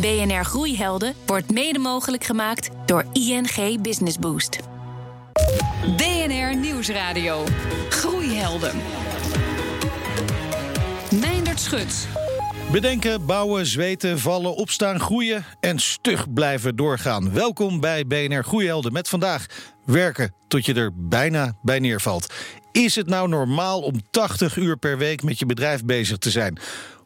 BNR Groeihelden wordt mede mogelijk gemaakt door ING Business Boost. BNR Nieuwsradio. Groeihelden. Meindert Schut. Bedenken, bouwen, zweten, vallen, opstaan, groeien en stug blijven doorgaan. Welkom bij BNR Groeihelden met vandaag werken tot je er bijna bij neervalt. Is het nou normaal om 80 uur per week met je bedrijf bezig te zijn?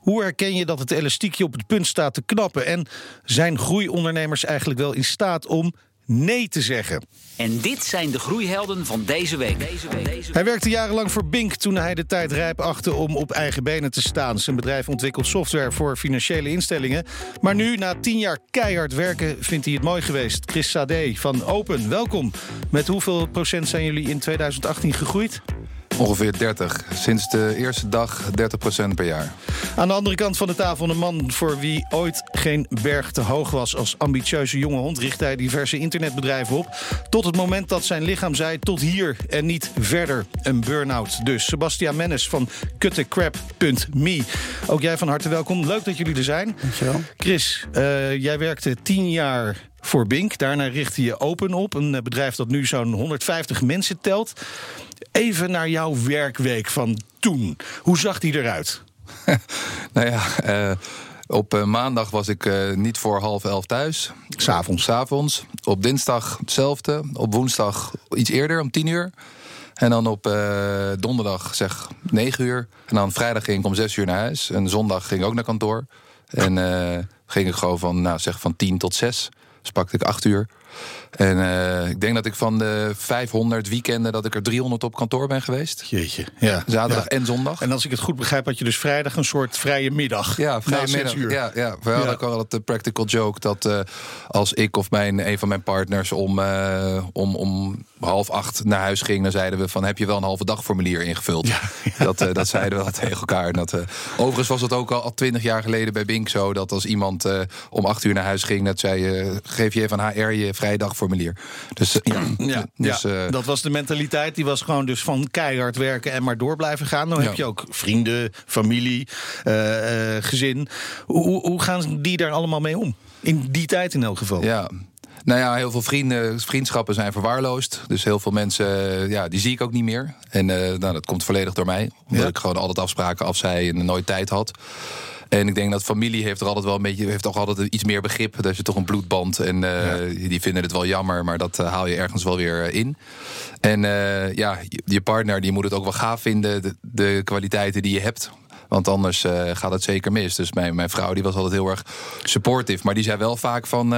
Hoe herken je dat het elastiekje op het punt staat te knappen? En zijn groeiondernemers eigenlijk wel in staat om nee te zeggen? En dit zijn de groeihelden van deze week. Deze week. Hij werkte jarenlang voor Bink toen hij de tijd rijp achtte om op eigen benen te staan. Zijn bedrijf ontwikkelt software voor financiële instellingen. Maar nu, na tien jaar keihard werken, vindt hij het mooi geweest. Chris Sade van Open, welkom. Met hoeveel procent zijn jullie in 2018 gegroeid? Ongeveer 30. Sinds de eerste dag 30% per jaar. Aan de andere kant van de tafel een man voor wie ooit geen berg te hoog was. Als ambitieuze jonge hond richt hij diverse internetbedrijven op. Tot het moment dat zijn lichaam zei tot hier en niet verder. Een burn-out dus. Sebastian Mennes van cutthecrap.me. Ook jij van harte welkom. Leuk dat jullie er zijn. Dankjewel. Chris, uh, jij werkte tien jaar voor Bink. Daarna richtte je Open op. Een eh, bedrijf dat nu zo'n 150 mensen telt. Even naar jouw werkweek van toen. Hoe zag die eruit? nou ja, uh, op uh, maandag was ik uh, niet voor half elf thuis. S'avonds. S'avonds. Op dinsdag hetzelfde. Op woensdag iets eerder, om tien uur. En dan op donderdag zeg 9 uur. En dan vrijdag ging ik om 6 uur naar huis. En zondag ging ik ook naar kantoor. En ging ik gewoon van, nou, zeg van 10 tot 6. Dus pakte ik 8 uur. En uh, ik denk dat ik van de 500 weekenden... dat ik er 300 op kantoor ben geweest. Jeetje, ja. Zaterdag ja. en zondag. En als ik het goed begrijp, had je dus vrijdag een soort vrije middag. Ja, vrije middag. Uur. Ja, ja. We hadden ook al het de practical joke... dat uh, als ik of mijn, een van mijn partners om, uh, om, om half acht naar huis ging... dan zeiden we van, heb je wel een halve dagformulier ingevuld? Ja, ja. Dat, dat zeiden we wel tegen elkaar. En dat, overigens was het ook al twintig jaar geleden bij Bink zo... dat als iemand om acht uur naar huis ging... dat zei, geef je even aan HR je vrije dagformulier. Dus, ja, ja, dus, ja. dat was de mentaliteit. Die was gewoon dus van keihard werken en maar door blijven gaan. Dan heb je ook vrienden, familie, uh, uh, gezin. Hoe, hoe gaan die daar allemaal mee om? In die tijd in elk geval. Ja, nou ja, heel veel vrienden, vriendschappen zijn verwaarloosd. Dus heel veel mensen, ja, die zie ik ook niet meer. En uh, nou, dat komt volledig door mij. Omdat ja. ik gewoon altijd afspraken afzei en nooit tijd had. En ik denk dat familie heeft er altijd wel een beetje, heeft toch altijd iets meer begrip. Dat je toch een bloedband. En uh, ja. die vinden het wel jammer, maar dat uh, haal je ergens wel weer in. En uh, ja, je partner die moet het ook wel gaaf vinden, de, de kwaliteiten die je hebt. Want anders gaat het zeker mis. Dus mijn, mijn vrouw die was altijd heel erg supportive. Maar die zei wel vaak van...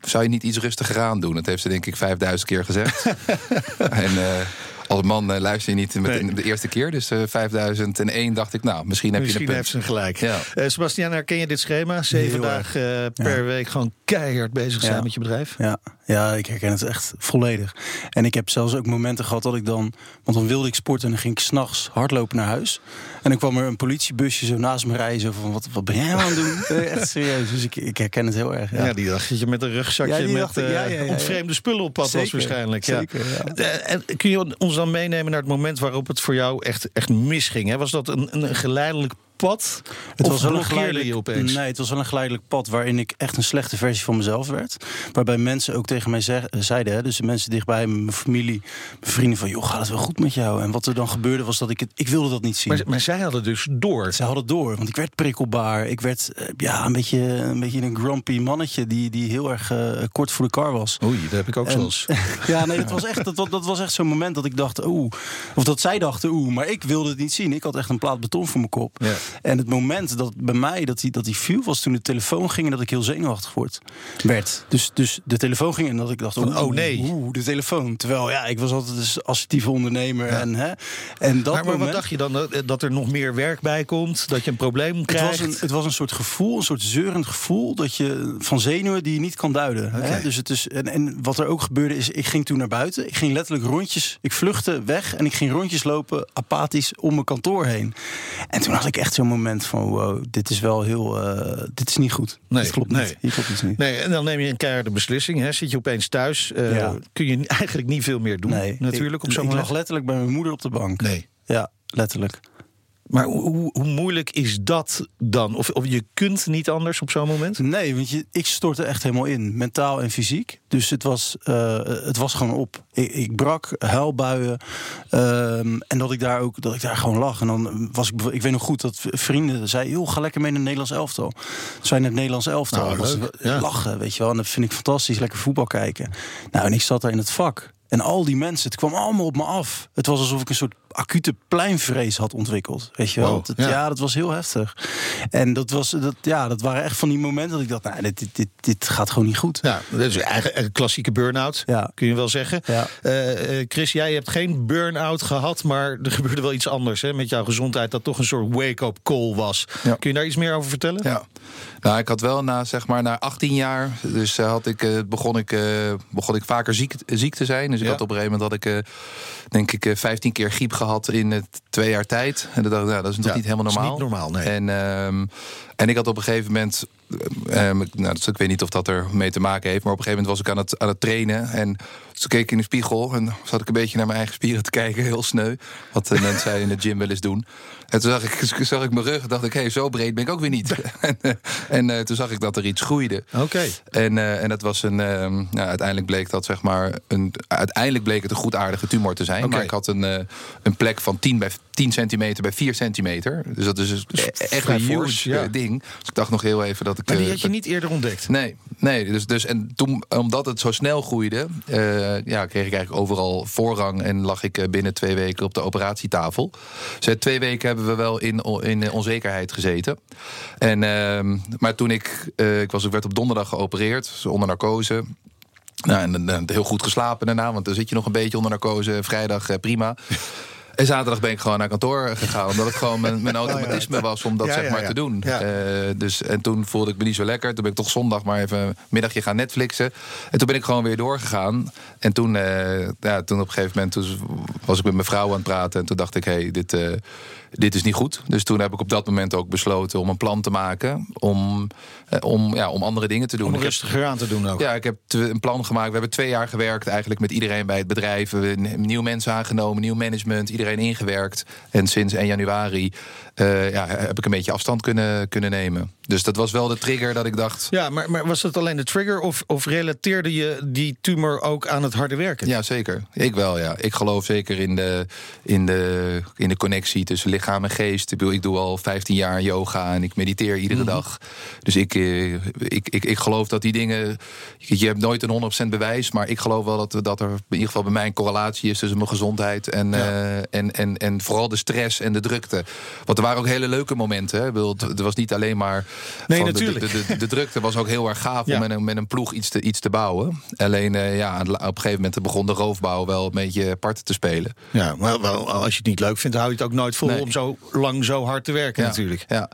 Zou je niet iets rustiger aan doen? Dat heeft ze denk ik 5000 keer gezegd. en uh, als man uh, luister je niet met nee. de eerste keer. Dus uh, 5001 dacht ik, nou, misschien heb misschien je een heeft ze gelijk. Ja. Uh, Sebastian, herken je dit schema? Zeven dagen per ja. week gewoon keihard bezig zijn ja. met je bedrijf? Ja. Ja, ik herken het echt volledig. En ik heb zelfs ook momenten gehad dat ik dan... Want dan wilde ik sporten en dan ging ik s'nachts hardlopen naar huis. En dan kwam er een politiebusje zo naast me rijden. Zo van, wat, wat ben jij aan het doen? echt serieus. Dus ik, ik herken het heel erg. Ja, ja die dacht dat je met een rugzakje ja, met dacht, uh, ja, ontvreemde spullen op pad Zeker. was waarschijnlijk. Zeker, ja. En kun je ons dan meenemen naar het moment waarop het voor jou echt, echt misging? Hè? Was dat een, een geleidelijk pad? Het was wel een geleidelijk opeens? Nee, het was wel een geleidelijk pad waarin ik echt een slechte versie van mezelf werd. Waarbij mensen ook tegen mij zeg, zeiden, hè, dus de mensen dichtbij, mijn familie, mijn vrienden van, joh, gaat het wel goed met jou? En wat er dan gebeurde was dat ik het, ik wilde dat niet zien. Maar, maar zij hadden dus door. Zij hadden door, want ik werd prikkelbaar. Ik werd ja, een beetje een, beetje een grumpy mannetje die, die heel erg uh, kort voor de kar was. Oei, dat heb ik ook zoals. ja, nee, dat was echt, dat, dat was echt zo'n moment dat ik dacht, oeh, of dat zij dachten, oeh, maar ik wilde het niet zien. Ik had echt een plaat beton voor mijn kop. Ja. En het moment dat bij mij dat die, dat die viel was toen de telefoon ging en dat ik heel zenuwachtig word, werd. Dus, dus de telefoon ging en dat ik dacht, oh, oh nee, de telefoon. Terwijl ja, ik was altijd een assertieve ondernemer ja. en hè. En dat maar, maar moment, wat dacht je dan dat er nog meer werk bij komt, dat je een probleem krijgt? Het was een, het was een soort gevoel, een soort zeurend gevoel dat je van zenuwen die je niet kan duiden. Okay. Hè? Dus het is en, en wat er ook gebeurde is, ik ging toen naar buiten, ik ging letterlijk rondjes, ik vluchtte weg en ik ging rondjes lopen apathisch om mijn kantoor heen. En toen had ik echt zo'n moment van wow, dit is wel heel, uh, dit is niet goed. Nee, dit klopt nee. niet. Hier klopt iets niet. Nee, en dan neem je een keiharde beslissing. Hè? Zit je opeens thuis, uh, Ja. kun je eigenlijk niet veel meer doen. Nee, natuurlijk op zo'n ik lag letterlijk bij mijn moeder op de bank. Nee. Ja, letterlijk. Maar hoe, hoe moeilijk is dat dan? Of, of je kunt niet anders op zo'n moment? Nee, want je, ik stortte echt helemaal in, mentaal en fysiek. Dus het was, uh, het was gewoon op. Ik, ik brak, huilbuien. Um, en dat ik daar ook dat ik daar gewoon lag. En dan was ik, ik weet nog goed dat vrienden zeiden: joh, ga lekker mee naar het Nederlands elftal. Zijn het Nederlands elftal. Nou, was, ja. Lachen, weet je wel. En dat vind ik fantastisch. Lekker voetbal kijken. Nou, en ik zat daar in het vak. En al die mensen, het kwam allemaal op me af. Het was alsof ik een soort acute pleinvrees had ontwikkeld. Weet je wel? ja. dat was heel heftig. En dat, was, dat, ja, dat waren echt van die momenten dat ik dacht, nou, dit, dit, dit, dit gaat gewoon niet goed. Ja, dat is eigenlijk een klassieke burn-out, ja. kun je wel zeggen. Ja. Uh, Chris, jij hebt geen burn-out gehad, maar er gebeurde wel iets anders hè, met jouw gezondheid, dat toch een soort wake-up call was. Kun je daar iets meer over vertellen? Ja. Nou, ik had wel na, zeg maar, na 18 jaar, dus uh, had ik, uh, begon, ik, uh, begon ik vaker ziek, ziek te zijn. Dus ik had op een gegeven moment dat ik, denk ik, 15 keer griep gehad in het twee jaar tijd. En dat dacht ik, nou, dat is nog niet helemaal normaal. niet normaal, nee. En, um, en ik had op een gegeven moment um, nou, dus ik weet niet of dat er mee te maken heeft. Maar op een gegeven moment was ik aan het, aan het trainen. En toen keek ik in de spiegel. En zat ik een beetje naar mijn eigen spieren te kijken. Heel sneu. Wat de mensen in de gym wel eens doen. En toen zag ik, zag ik mijn rug. En dacht ik, hé, hey, zo breed ben ik ook weer niet. en en uh, toen zag ik dat er iets groeide. Oké. En, uh, en dat was een. Uh, nou, uiteindelijk bleek dat zeg maar. Een, uiteindelijk bleek het een goedaardige tumor te zijn. Okay. Maar ik had een, een plek van 10 bij 10 centimeter bij 4 centimeter. Dus dat is dus echt een huge ja. ding. Dus ik dacht nog heel even dat ik. Maar die had je niet eerder ontdekt? Nee, nee. Dus, dus en toen, omdat het zo snel groeide, uh, ja, kreeg ik eigenlijk overal voorrang en lag ik binnen twee weken op de operatietafel. Dus twee weken hebben we wel in, in onzekerheid gezeten. En, uh, maar toen ik, ik was, ik werd op donderdag geopereerd, onder narcose. Nou, en, en heel goed geslapen daarna, want dan zit je nog een beetje onder narcose. Vrijdag prima. En zaterdag ben ik gewoon naar kantoor gegaan. Omdat het gewoon mijn, mijn automatisme was om dat ja, zeg maar te doen. Uh, dus, en toen voelde ik me niet zo lekker. Toen ben ik toch zondag maar even een middagje gaan Netflixen. En toen ben ik gewoon weer doorgegaan. En toen, uh, ja, toen op een gegeven moment toen was ik met mijn vrouw aan het praten. En toen dacht ik, hé, hey, dit... Dit is niet goed. Dus toen heb ik op dat moment ook besloten om een plan te maken. Om, eh, om, ja, om andere dingen te doen. Om rustiger aan te doen ook. Ja, ik heb een plan gemaakt. We hebben twee jaar gewerkt eigenlijk met iedereen bij het bedrijf. We hebben mensen aangenomen, nieuw management. Iedereen ingewerkt. En sinds 1 januari uh, ja, heb ik een beetje afstand kunnen, kunnen nemen. Dus dat was wel de trigger dat ik dacht. Ja, maar, maar was dat alleen de trigger of, of relateerde je die tumor ook aan het harde werken? Ja, zeker. Ik wel, ja. Ik geloof zeker in de, in de, in de connectie tussen lichaam en geest. Ik, ik doe al 15 jaar yoga en ik mediteer iedere mm -hmm. dag. Dus ik, eh, ik, ik, ik geloof dat die dingen. Je hebt nooit een 100% bewijs, maar ik geloof wel dat, dat er in ieder geval bij mij een correlatie is tussen mijn gezondheid en, ja. uh, en, en, en vooral de stress en de drukte. Want er waren ook hele leuke momenten. Hè. Er was niet alleen maar. Nee, natuurlijk. De, de, de, de, drukte was ook heel erg gaaf ja. om met een, met een ploeg iets te, iets te bouwen. Alleen uh, ja, op een gegeven moment begon de roofbouw wel een beetje parten te spelen. Ja, maar wel, als je het niet leuk vindt, hou je het ook nooit vol nee. om zo lang zo hard te werken, natuurlijk. Ja.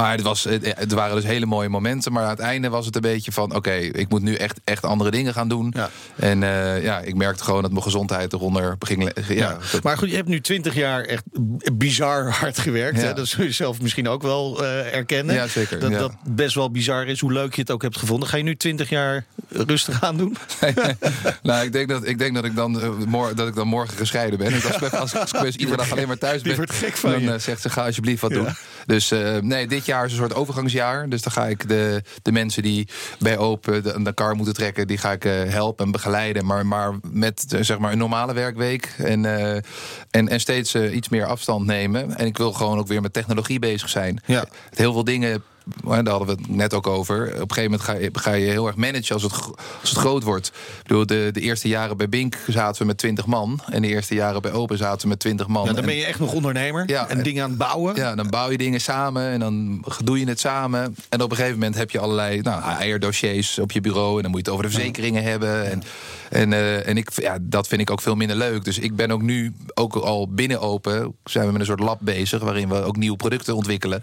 Maar het, was, het waren dus hele mooie momenten. Maar aan het einde was het een beetje van... oké, okay, ik moet nu echt, echt andere dingen gaan doen. Ja. En uh, ja, ik merkte gewoon dat mijn gezondheid eronder ging... Ja, ja. Maar goed, je hebt nu twintig jaar echt bizar hard gewerkt. Ja. Dat zul je zelf misschien ook wel uh, erkennen. Ja, zeker. Dat dat best wel bizar is, hoe leuk je het ook hebt gevonden. Ga je nu twintig jaar rustig aan doen? nou, ik denk dat ik, denk dat, ik dan, uh, mor dat ik dan morgen gescheiden ben. Als ik, als, als ik iedere dag alleen maar thuis ben... gek van dan je. zegt ze, ga alsjeblieft wat doen. Dus nee, dit jaar is een soort overgangsjaar. Dus dan ga ik de, de mensen die bij Open de, de kar moeten trekken, die ga ik uh, helpen en begeleiden. Maar, maar met uh, zeg maar een normale werkweek. En, uh, en, en steeds iets meer afstand nemen. En ik wil gewoon ook weer met technologie bezig zijn. Ja. Heel veel dingen daar hadden we het net ook over. Op een gegeven moment ga je, ga je heel erg managen als het, als het groot wordt. Ik bedoel, de, de eerste jaren bij Bink zaten we met 20 man. En de eerste jaren bij Open zaten we met 20 man. Ja, dan ben je echt nog ondernemer ja, en dingen aan het bouwen. Ja, dan bouw je dingen samen en dan doe je het samen. En op een gegeven moment heb je allerlei nou, eierdossiers op je bureau. En dan moet je het over de verzekeringen hebben. En, en, uh, en ik, ja, dat vind ik ook veel minder leuk. Dus ik ben ook nu, ook al binnen Open, zijn we met een soort lab bezig... waarin we ook nieuwe producten ontwikkelen.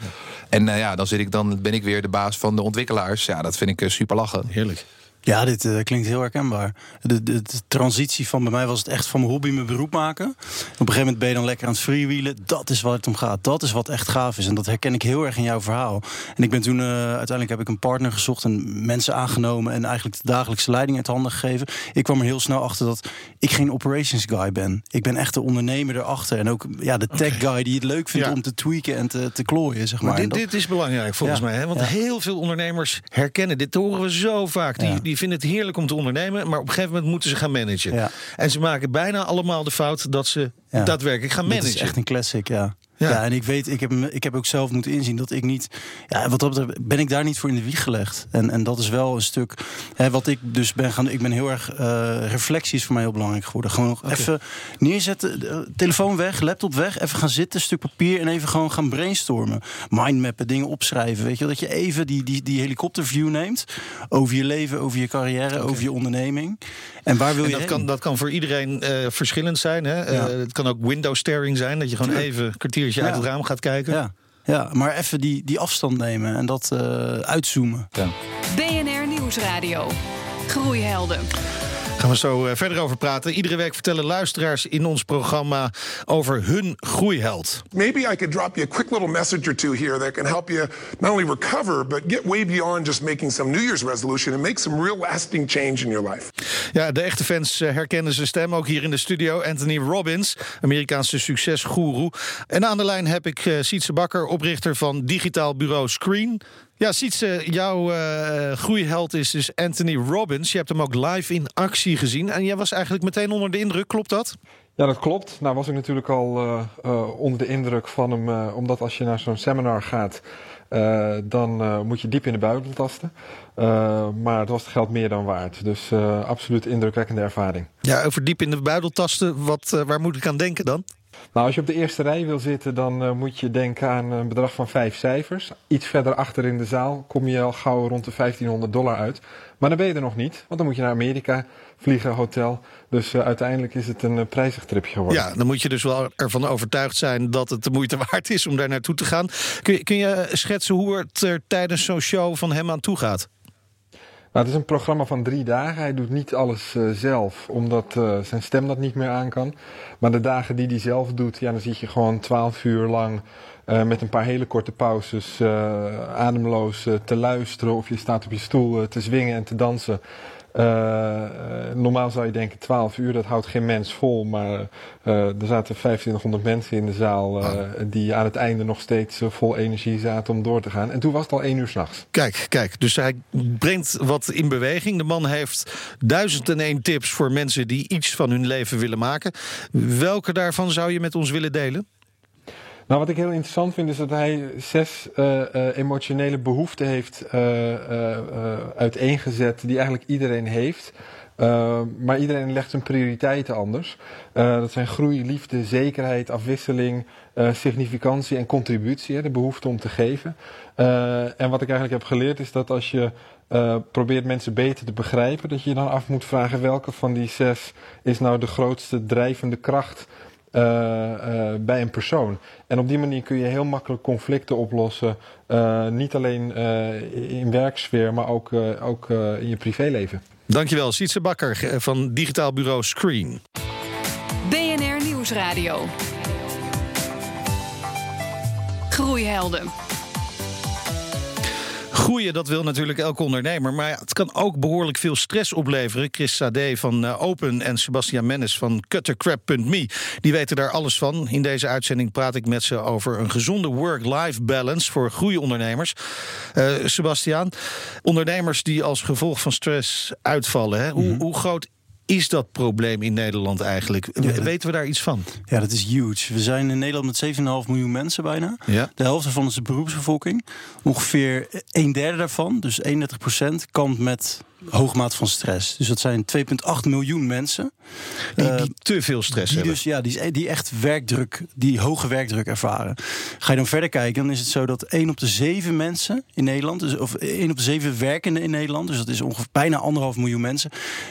En uh, ja, dan zit ik dan ben ik weer de baas van de ontwikkelaars. Ja, dat vind ik uh, super lachen. Heerlijk. Ja, dit uh, klinkt heel herkenbaar. De, de, de, transitie van bij mij was het echt van mijn hobby mijn beroep maken. Op een gegeven moment ben je dan lekker aan het freewheelen. Dat is waar het om gaat. Dat is wat echt gaaf is. En dat herken ik heel erg in jouw verhaal. En ik ben toen, uh, uiteindelijk heb ik een partner gezocht en mensen aangenomen. En eigenlijk de dagelijkse leiding uit handen gegeven. Ik kwam er heel snel achter dat ik geen operations guy ben. Ik ben echt de ondernemer erachter. En ook ja, de tech guy die het leuk vindt om te tweaken en te, te klooien. Zeg maar. maar dit, dit is belangrijk volgens mij. Hè? Want heel veel ondernemers herkennen dit. horen we zo vaak. Die, die vinden het heerlijk om te ondernemen, maar op een gegeven moment moeten ze gaan managen. En ze maken bijna allemaal de fout dat ze daadwerkelijk gaan managen. Dat is echt een classic, ja. Ja. en ik weet, ik heb, ik heb ook zelf moeten inzien dat ik niet. Ja, wat dat betreft ben ik daar niet voor in de wieg gelegd. En, en dat is wel een stuk. Hè, wat ik dus ben gaan. Ik ben heel erg. Uh, reflectie is voor mij heel belangrijk geworden. Gewoon even neerzetten. Telefoon weg, laptop weg. Even gaan zitten, stuk papier. En even gewoon gaan brainstormen. Mindmappen, dingen opschrijven. Weet je, dat je even die, die, die helikopterview neemt. Over je leven, over je carrière, over je onderneming. En waar wil en dat je. Kan, dat kan voor iedereen uh, verschillend zijn. Hè? Ja. Het kan ook window staring zijn. Dat je gewoon even kwartier als je uit het raam gaat kijken. Ja, ja maar even die, die afstand nemen en dat uh, uitzoomen. Ja. BNR Nieuwsradio. Groeihelden gaan we zo eh, verder over praten. Iedere week vertellen luisteraars in ons programma over hun groeiheld. Maybe I could drop you a quick little message or two here that can help you not only recover, but get way beyond just making some New Year's resolution and make some real lasting change in your life. Ja, de echte fans eh, herkennen zijn stem ook hier in de studio. Anthony Robbins, Amerikaanse succesgoeroe. En aan de lijn heb ik uh, Sietse Bakker, oprichter van digitaal bureau Screen. Ja, Sietse, jouw uh, groeiheld is dus Anthony Robbins. Je hebt hem ook live in actie gezien. En jij was eigenlijk meteen onder de indruk, klopt dat? Ja, dat klopt. Nou was ik natuurlijk al uh, uh, onder de indruk van hem. omdat als je naar zo'n seminar gaat, dan moet je diep in de buidel tasten. maar het was het geld meer dan waard. Dus absoluut indrukwekkende ervaring. Ja, over diep in de buidel tasten, wat, waar moet ik aan denken dan? Nou, als je op de eerste rij wil zitten, dan uh, moet je denken aan een bedrag van vijf cijfers. Iets verder achter in de zaal kom je al gauw rond de 1500 dollar uit. Maar dan ben je er nog niet, want dan moet je naar Amerika vliegen, hotel. Dus uh, uiteindelijk is het een uh, prijzig tripje geworden. Ja, dan moet je dus wel ervan overtuigd zijn dat het de moeite waard is om daar naartoe te gaan. Kun, kun je schetsen hoe het er tijdens zo'n show van hem aan toe gaat? Nou, het is een programma van drie dagen. Hij doet niet alles uh, zelf, omdat uh, zijn stem dat niet meer aan kan. Maar de dagen die hij zelf doet, ja, dan zit je gewoon twaalf uur lang uh, met een paar hele korte pauzes ademloos te luisteren. Of je staat op je stoel te zwingen en te dansen. Uh, normaal zou je denken 12 uur, dat houdt geen mens vol. Maar uh, er zaten 2500 mensen in de zaal uh, die aan het einde nog steeds vol energie zaten om door te gaan. En toen was het al 1 uur s'nachts. Kijk, kijk, dus hij brengt wat in beweging. De man heeft duizend en één tips voor mensen die iets van hun leven willen maken. Welke daarvan zou je met ons willen delen? Nou, wat ik heel interessant vind is dat hij zes uh, uh, emotionele behoeften heeft uh, uiteengezet die eigenlijk iedereen heeft. maar iedereen legt zijn prioriteiten anders. dat zijn groei, liefde, zekerheid, afwisseling, significantie en contributie. Hè, de behoefte om te geven. en wat ik eigenlijk heb geleerd is dat als je probeert mensen beter te begrijpen, dat je je dan af moet vragen welke van die zes is nou de grootste drijvende kracht uh, uh, bij een persoon. En op die manier kun je heel makkelijk conflicten oplossen. Uh, niet alleen in werksfeer, maar ook, ook in je privéleven. Dankjewel, Sietse Bakker van digitaal bureau Screen. BNR Nieuwsradio. Groeihelden. Groeien, dat wil natuurlijk elke ondernemer. Maar het kan ook behoorlijk veel stress opleveren. Chris Sade van uh, Open en Sebastian Mennis van Cuttercrab.me. Die weten daar alles van. In deze uitzending praat ik met ze over een gezonde work-life balance voor groeiondernemers. Uh, Sebastian, ondernemers die als gevolg van stress uitvallen. Hè? Hoe, mm -hmm. hoe groot is dat probleem in Nederland eigenlijk? Ja, Weten we daar iets van? Ja, dat is huge. We zijn in Nederland met 7,5 miljoen mensen bijna. Ja. De helft daarvan is de beroepsbevolking. Ongeveer een derde daarvan, dus 31 procent, kampt met hoogmaat van stress. Dus dat zijn 2,8 miljoen mensen. Die, die, te veel stress die hebben. Dus, ja, die, die echt werkdruk, die hoge werkdruk ervaren. Ga je dan verder kijken, dan is het zo dat 1 op de 7 mensen in Nederland, dus, of 1 op de 7 werkenden in Nederland, dus dat is ongeveer bijna anderhalf miljoen mensen,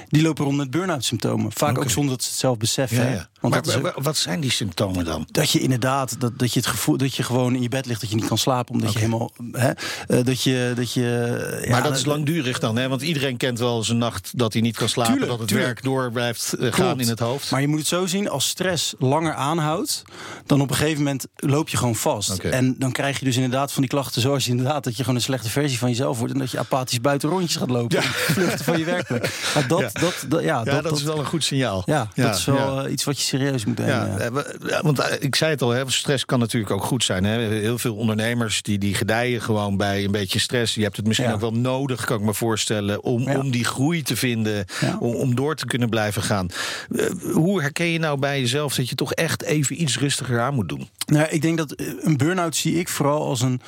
die lopen rond met burn-out symptomen. Vaak okay. ook zonder dat ze het zelf beseffen. Ja, ja. Want maar, maar, wat zijn die symptomen dan? Dat je inderdaad, dat, dat je het gevoel dat je gewoon in je bed ligt, dat je niet kan slapen, omdat okay. je helemaal. Hè, dat je. Dat je ja, maar dat is langdurig dan, hè? Want iedereen kent wel eens een nacht dat hij niet kan slapen, Tuurlijk, dat het tuurlijk. werk door blijft eh, gaan in het hoofd. Maar je moet het zo zien, als stress langer aanhoudt, dan op een gegeven moment loop je gewoon vast. En dan krijg je dus inderdaad van die klachten zoals je inderdaad dat je gewoon een slechte versie van jezelf wordt en dat je apathisch buiten rondjes gaat lopen. en Vluchten van je werkplek. Maar dat, Ja. dat, dat, ja, ja, dat, is wel een goed signaal. ja, dat is wel ja. eh, iets wat je serieus moet nemen. Ja, ja. eh, ja, want ik zei het al, hè, stress kan natuurlijk ook goed zijn. Hè. Heel veel ondernemers die, die gedijen gewoon bij een beetje stress. Je hebt het misschien Ja. ook wel nodig, kan ik me voorstellen, om, Ja. om die groei te vinden, Ja. om, om door te kunnen blijven gaan. Eh, hoe herken je nou bij jezelf dat je toch echt even iets rustiger aan moet doen? Nou, ik denk dat eh, een burn-out zie ik vooral als een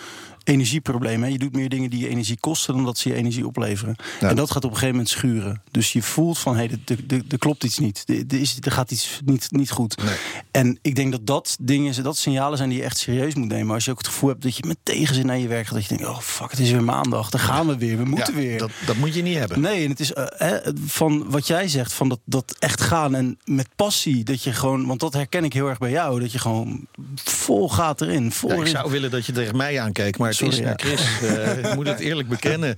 energieprobleem. Hè. Je doet meer dingen die je energie kosten dan dat ze je energie opleveren. Ja. En dat gaat op een gegeven moment schuren. Dus je voelt van, hé, hey, er- klopt iets niet. Er- is, gaat iets niet, niet goed. En ik denk dat dat dingen, dat signalen zijn die je echt serieus moet nemen. Als je ook het gevoel hebt dat je met tegenzin naar je werk gaat. Dat je denkt, oh fuck, het is weer maandag. Dan gaan we weer, we moeten Ja, weer. Dat, dat moet je niet hebben. Nee, en het is eh, hè, van wat jij zegt, van dat, dat echt gaan en met passie. Dat je gewoon, want dat herken ik heel erg bij jou. Dat je gewoon vol gaat erin. Vol Ja, ik zou willen dat je tegen mij aankeek, maar het Sorry, naar ja. Chris. Eh, ik moet het eerlijk bekennen,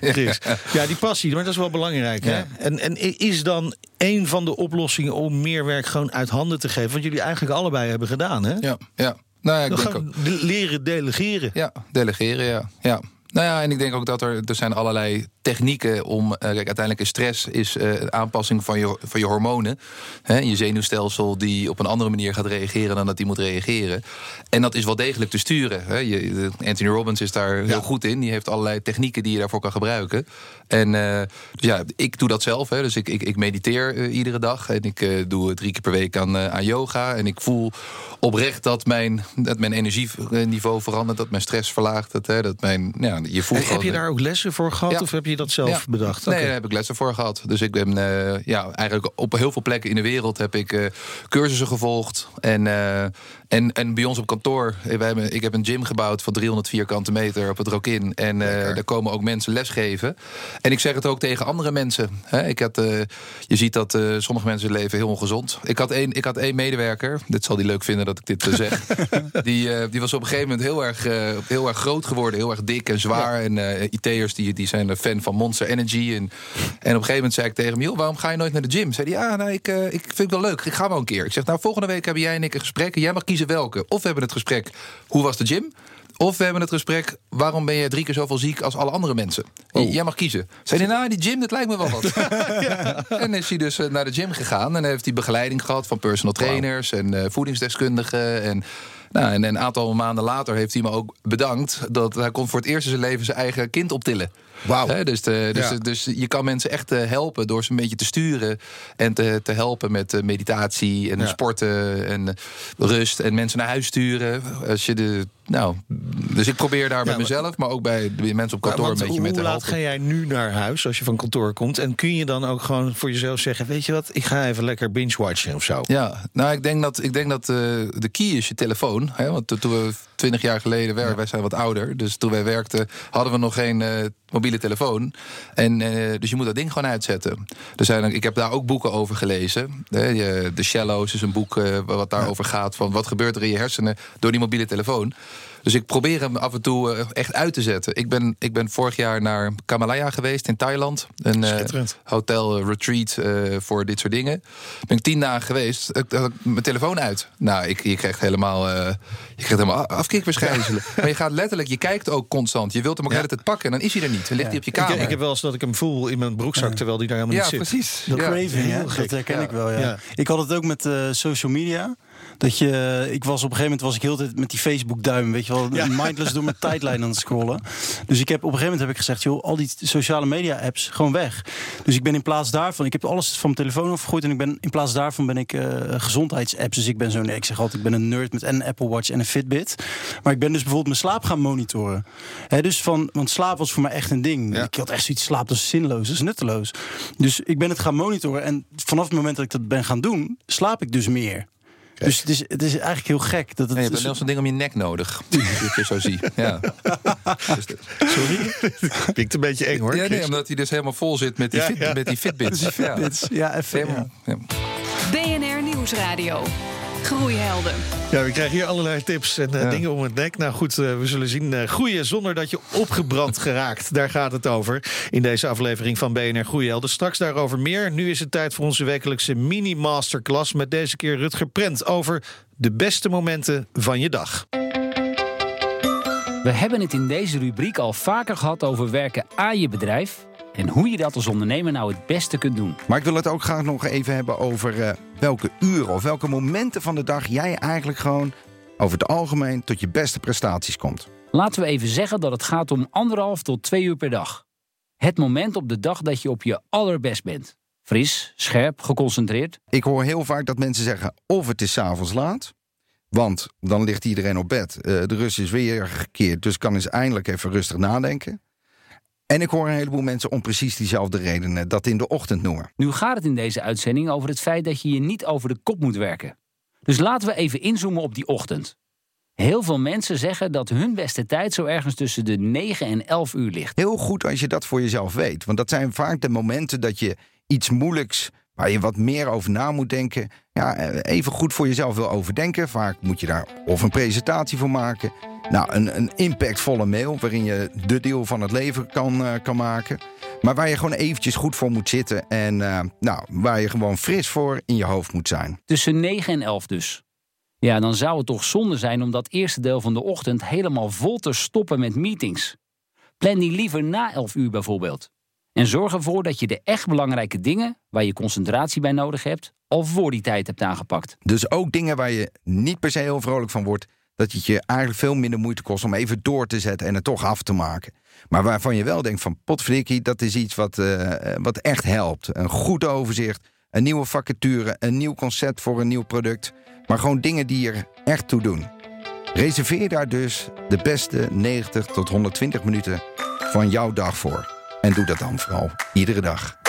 Chris. Ja, die passie, maar dat is wel belangrijk. Hè? En, en is dan een van de oplossingen om meer werk gewoon uit handen te geven? Wat jullie eigenlijk allebei hebben gedaan, hè? Ja, ja. Nou ja, ik denk ook. Leren delegeren. Ja, delegeren, ja. ja. Nou ja, en ik denk ook dat er, er zijn allerlei technieken om... eh, kijk, uiteindelijk is stress is, eh, aanpassing van je, van je hormonen. Hè, je zenuwstelsel die op een andere manier gaat reageren... dan dat die moet reageren. En dat is wel degelijk te sturen. Hè. Je, Anthony Robbins is daar heel goed in. Die heeft allerlei technieken die je daarvoor kan gebruiken. En eh, dus ja, ik doe dat zelf. Hè. Dus ik, ik, ik mediteer iedere dag. En ik doe drie keer per week aan, aan yoga. En ik voel oprecht dat mijn, dat mijn energieniveau verandert. Dat mijn stress verlaagt. Dat, hè, dat mijn, ja, je voelt En heb je daar ook lessen voor gehad Ja. of heb je dat zelf Ja. bedacht? Nee, Oké. daar heb ik lessen voor gehad. Dus ik ben eh, ja, eigenlijk op heel veel plekken in de wereld heb ik eh, cursussen gevolgd. En, eh, en, en bij ons op kantoor, eh, we hebben, ik heb een gym gebouwd van 300 vierkante meter op het Rokin. En eh, daar komen ook mensen lesgeven. En ik zeg het ook tegen andere mensen. Hè. Ik had, eh, je ziet dat sommige mensen leven heel ongezond. Ik had één, ik had één medewerker, dit zal die leuk vinden dat ik dit zeg. die, die was op een gegeven moment heel erg, heel erg groot geworden, heel erg dik en zwaar. En IT'ers die, die zijn een fan van Monster Energy. En, en op een gegeven moment zei ik tegen hem: joh, waarom ga je nooit naar de gym? Zei hij: Ja, nou, ik, ik vind het wel leuk. Ik ga wel een keer. Ik zeg: Nou, volgende week hebben jij en ik een gesprek. En jij mag kiezen welke. Of we hebben het gesprek: hoe was de gym? Of we hebben het gesprek, waarom ben je drie keer zoveel ziek als alle andere mensen? Jij mag kiezen. Zei hij, nou, die gym, dat lijkt me wel wat. En is hij dus eh, naar de gym gegaan. En heeft hij begeleiding gehad van personal trainers en eh, voedingsdeskundigen. En, nou, en een aantal maanden later heeft hij me ook bedankt... dat hij kon voor het eerst in zijn leven zijn eigen kind optillen. Wauw. Dus, de- dus, Ja. dus je kan mensen echt eh, helpen door ze een beetje te sturen. En te, te helpen met eh, meditatie en Ja. sporten en eh, rust. En mensen naar huis sturen. Als je de, nou, dus ik probeer daar bij maar- mezelf, maar ook bij de mensen op kantoor een beetje hoe mee te laat helpen. ga jij nu naar huis als je van kantoor komt? En kun je dan ook gewoon voor jezelf zeggen: Weet je wat, ik ga even lekker binge-watchen of zo? Ja, nou, ik denk dat, ik denk dat eh, de key is je telefoon. Hè? Want to- toen we twintig jaar geleden werkten, wij zijn wat ouder. Dus toen wij werkten, hadden we nog geen eh, mobiele telefoon. En, eh, dus je moet dat ding gewoon uitzetten. Er zijn, ik heb daar ook boeken over gelezen. The Shallows is een boek eh, wat daarover gaat. Van wat gebeurt er in je hersenen door die mobiele telefoon. Dus ik probeer hem af en toe eh, echt uit te zetten. Ik ben, ik ben vorig jaar naar Kamalaya geweest in Thailand. Een eh, Schitterend. hotel eh, retreat eh, voor dit soort dingen. Ben ik tien dagen geweest. Ik had mijn telefoon uit. Nou, ik, je krijgt helemaal, eh je krijgt helemaal afkikverschijnselen. Maar je gaat letterlijk, je kijkt ook constant. Je wilt hem ook Ja. de tijd pakken en dan is hij er niet. Dan ligt hij op je kamer. ik heb wel eens dat ik hem voel in mijn broekzak terwijl die daar helemaal ja, niet zit. precies. Dat Ja. craving, hè? heel dat herken Ja. ik wel. Ja. Ja. Ik had het ook met eh, social media. Dat je, ik was op een gegeven moment was ik heel de tijd met die Facebook duim, weet je wel, Ja. mindless door mijn tijdlijn aan het scrollen. Dus ik heb op een gegeven moment heb ik gezegd, joh, al die sociale media apps gewoon weg. Dus ik ben in plaats daarvan, ik heb alles van mijn telefoon afgegooid en ik ben in plaats daarvan ben ik eh, gezondheidsapps. Dus ik ben zo'n, ik zeg altijd, ik ben een nerd met een Apple Watch en een Fitbit. Maar ik ben dus bijvoorbeeld mijn slaap gaan monitoren. Dus van, want slaap was voor mij echt een ding. Ja. Ik had echt zoiets, slaap dat is zinloos, dat is nutteloos. Dus ik ben het gaan monitoren en vanaf het moment dat ik dat ben gaan doen, slaap ik dus meer. Dus het is, het is eigenlijk heel gek. Dat het, Nee, je hebt wel zo'n ding om je nek nodig. Dat je zo ziet. Ja. Dus Sorry? Klinkt een beetje eng hoor. ja, nee, omdat hij dus helemaal vol zit met die, Ja, fit, ja. Met die Fitbits. Ja. Fitbits. Ja, even. Helemaal, ja. ja. BNR Nieuwsradio. Groeihelden. Ja, we krijgen hier allerlei tips en uh, dingen om het nek. Nou goed, uh, we zullen zien. Uh, groeien zonder dat je opgebrand geraakt. Daar gaat het over in deze aflevering van BNR Groeihelden. Straks daarover meer. Nu is het tijd voor onze wekelijkse mini-masterclass... met deze keer Rutger Prent over de beste momenten van je dag. We hebben het in deze rubriek al vaker gehad over werken aan je bedrijf en hoe je dat als ondernemer nou het beste kunt doen. Maar ik wil het ook graag nog even hebben over uh, welke uren of welke momenten van de dag jij eigenlijk gewoon over het algemeen tot je beste prestaties komt. Laten we even zeggen dat het gaat om anderhalf tot twee uur per dag. Het moment op de dag dat je op je allerbest bent. Fris, scherp, geconcentreerd. Ik hoor heel vaak dat mensen zeggen of het is avonds laat. Want dan ligt iedereen op bed. Uh, de rust is weer gekeerd, dus kan eens eindelijk even rustig nadenken. En ik hoor een heleboel mensen om precies diezelfde redenen dat in de ochtend noemen. Nu gaat het in deze uitzending over het feit dat je je niet over de kop moet werken. Dus laten we even inzoomen op die ochtend. Heel veel mensen zeggen dat hun beste tijd zo ergens tussen de 9 en 11 uur ligt. Heel goed als je dat voor jezelf weet. Want dat zijn vaak de momenten dat je iets moeilijks waar je wat meer over na moet denken. Ja, even goed voor jezelf wil overdenken. Vaak moet je daar of een presentatie voor maken. Nou, een, een impactvolle mail waarin je de deel van het leven kan, uh, kan maken. Maar waar je gewoon eventjes goed voor moet zitten. En uh, nou, waar je gewoon fris voor in je hoofd moet zijn. Tussen 9 en 11 dus. Ja, dan zou het toch zonde zijn om dat eerste deel van de ochtend helemaal vol te stoppen met meetings. Plan die liever na 11 uur bijvoorbeeld. En zorg ervoor dat je de echt belangrijke dingen, waar je concentratie bij nodig hebt, al voor die tijd hebt aangepakt. Dus ook dingen waar je niet per se heel vrolijk van wordt, dat het je eigenlijk veel minder moeite kost om even door te zetten en het toch af te maken. Maar waarvan je wel denkt van potverdikkie, dat is iets wat, uh, wat echt helpt. Een goed overzicht, een nieuwe vacature, een nieuw concept voor een nieuw product. Maar gewoon dingen die er echt toe doen. Reserveer daar dus de beste 90 tot 120 minuten van jouw dag voor. En doe dat dan vooral iedere dag.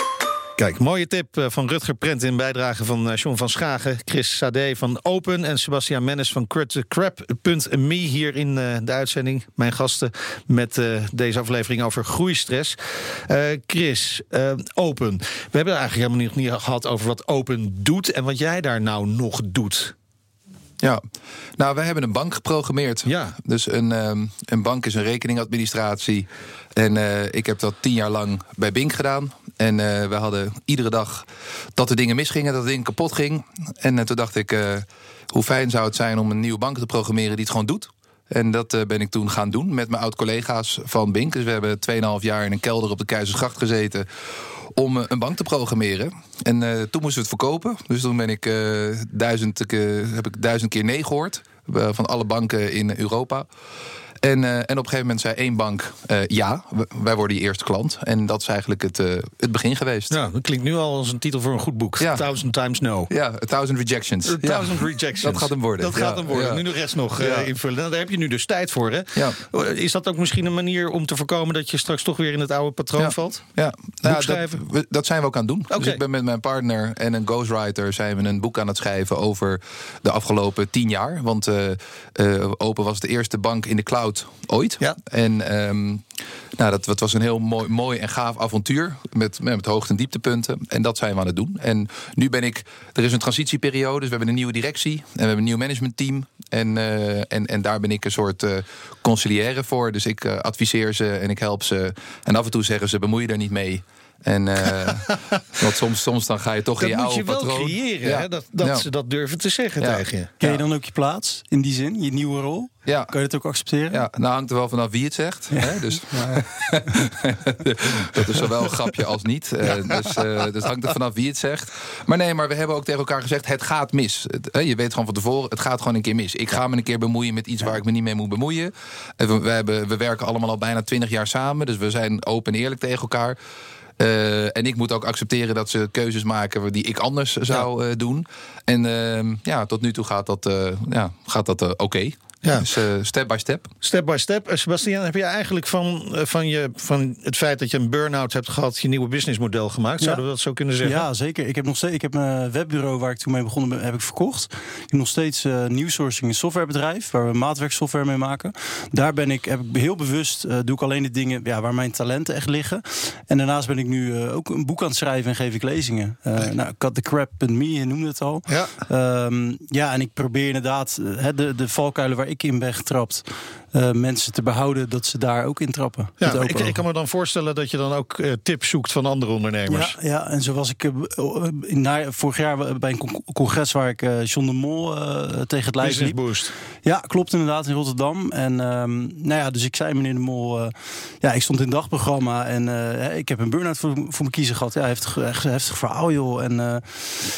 Kijk, mooie tip eh, van Rutger Prent in bijdrage van eh, John van Schagen, Chris Sade van Open en Sebastian Mennis van Crap.me hier in eh, de uitzending. Mijn gasten met deze aflevering over groeistress. Chris, Open. We hebben het eigenlijk helemaal niet gehad over wat Open doet en wat jij daar nou nog doet. Ja, nou, wij hebben een bank geprogrammeerd. Ja. Dus een, um, een bank is een rekeningadministratie. En uh, ik heb dat tien jaar lang bij Bink gedaan. En uh, we hadden iedere dag dat er dingen misgingen, dat er ding kapot ging. En uh, toen dacht ik, hoe fijn zou het zijn om een nieuwe bank te programmeren die het gewoon doet. En dat ben ik toen gaan doen met mijn oud-collega's van Bink. Dus we hebben 2,5 jaar in een kelder op de Keizersgracht gezeten om een bank te programmeren. En uh, toen moesten we het verkopen. Dus toen ben ik, uh, duizend, heb ik duizend keer nee gehoord. van alle banken in Europa. En, uh, en op een gegeven moment zei één bank: uh, ja, wij worden je eerste klant. En dat is eigenlijk het, uh, het begin geweest. Ja, dat klinkt nu al als een titel voor een goed boek. Ja. Thousand Times No. Ja, A Thousand Rejections. A Thousand ja. Rejections. Dat gaat hem worden. Dat gaat hem worden. Nu de rest nog invullen. Nou, daar heb je nu dus tijd voor. Hè? Is dat ook misschien een manier om te voorkomen dat je straks toch weer in het oude patroon valt? Ja, nou, dat, we, dat, zijn we ook aan het doen. Okay. Dus ik ben met mijn partner en een ghostwriter zijn we een boek aan het schrijven over de afgelopen tien jaar. Want Open was de eerste bank in de cloud ooit. Ja. En um, nou, dat, dat, was een heel mooi, mooi en gaaf avontuur. Met, met hoogte- en dieptepunten. En dat zijn we aan het doen. En nu ben ik. Er is een transitieperiode. Dus we hebben een nieuwe directie. En we hebben een nieuw managementteam. En, uh, en, en daar ben ik een soort uh, conciliaire voor. Dus ik uh, adviseer ze en ik help ze. En af en toe zeggen ze: bemoei je daar niet mee. En uh, want soms, soms dan ga je toch dat in je oude patroon. Dat moet je wel creëren, ja. hè? dat, dat ja. ze dat durven te zeggen ja. tegen je. Ken je dan ook je plaats in die zin, je nieuwe rol? Ja. Kan je dat ook accepteren? Ja, nou hangt er wel vanaf wie het zegt. Hè? Dus, dat is zowel een grapje als niet. Uh, dus, uh, dus hangt er vanaf wie het zegt. Maar nee, maar we hebben ook tegen elkaar gezegd: het gaat mis. Het, je weet gewoon van tevoren, het gaat gewoon een keer mis. Ik ga me een keer bemoeien met iets waar ik me niet mee moet bemoeien. We, we, hebben, we werken allemaal al bijna twintig jaar samen. Dus we zijn open en eerlijk tegen elkaar. Uh, en ik moet ook accepteren dat ze keuzes maken die ik anders zou uh, doen. En uh, ja, tot nu toe gaat dat, ja, gaat dat oké. Okay. Ja. Dus eh, step by step. Step by step. Eh, Sebastian, heb je eigenlijk van, eh, van, je, van het feit dat je een burn-out hebt gehad... je nieuwe businessmodel gemaakt? Ja. Zouden we dat zo kunnen zeggen? Ja, zeker. Ik heb nog steeds, ik heb mijn webbureau waar ik toen mee begonnen ben, heb ik verkocht. Ik heb nog steeds uh, nieuwsourcing een softwarebedrijf waar we maatwerksoftware mee maken. Daar ben ik, heb ik heel bewust, uh, doe ik alleen de dingen ja, waar mijn talenten echt liggen. En daarnaast ben ik nu uh, ook een boek aan het schrijven en geef ik lezingen. Nee. Nou, Cut the Crap and Me, je noemde het al. Ja, um, ja en ik probeer inderdaad de, de valkuilen waar ik in ben getrapt. Uh, mensen te behouden dat ze daar ook in trappen. Ja, ik, ik, kan me dan voorstellen dat je dan ook uh, tips zoekt van andere ondernemers. Ja, ja en zo was ik uh, na, vorig jaar bij een congres waar ik John de Mol tegen het lijf liep. Boost. Ja, klopt inderdaad in Rotterdam. En um, nou ja, dus ik zei meneer de Mol, ja, ik stond in het dagprogramma en ik heb een burn-out voor, voor mijn kiezer gehad. Ja, heftig, echt heftig verhaal joh. En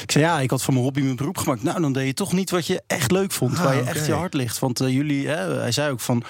ik zei ja, ik had van mijn hobby mijn beroep gemaakt. Nou, dan deed je toch niet wat je echt leuk vond, Ah, waar je okay. echt je hart ligt. Want jullie, hij zei ook van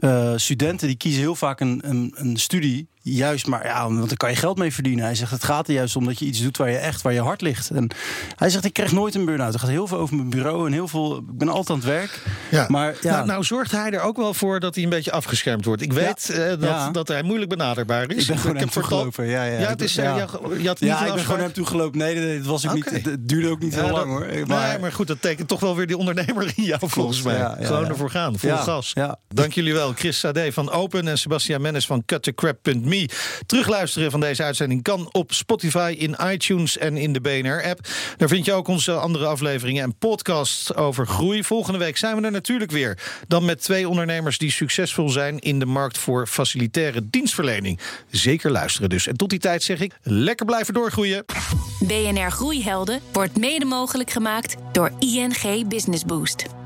uh, studenten die kiezen heel vaak een, een, een, studie. Juist, maar ja, want daar kan je geld mee verdienen. Hij zegt, het gaat er juist om dat je iets doet waar je echt, waar je hart ligt. En hij zegt, ik krijg nooit een burn-out. Er gaat heel veel over mijn bureau en heel veel. Ik ben altijd aan het werk. Ja. Maar ja. Nou, nou, zorgt hij er ook wel voor dat hij een beetje afgeschermd wordt. Ik weet ja. uh, dat, ja. dat hij moeilijk benaderbaar is. Ik ben gewoon hem toegelopen. Ja, ja. ja, het is, ja. Je had niet ja ik ben gewoon hem toegelopen. Nee, nee, nee, het, was okay. niet, het duurde ook niet heel lang hoor. Maar, nee, maar goed, dat tekent toch wel weer die ondernemer in jou volgens mij. gewoon ervoor gaan, vol gas. Dank jullie wel. Chris Sade van Open en Sebastian Mennis van cutthecrap.me. Terugluisteren van deze uitzending kan op Spotify, in iTunes en in de BNR-app. Daar vind je ook onze andere afleveringen en podcasts over groei. Volgende week zijn we er natuurlijk weer. Dan met twee ondernemers die succesvol zijn in de markt voor facilitaire dienstverlening. Zeker luisteren dus. En tot die tijd zeg ik, lekker blijven doorgroeien. BNR Groeihelden wordt mede mogelijk gemaakt door ING Business Boost.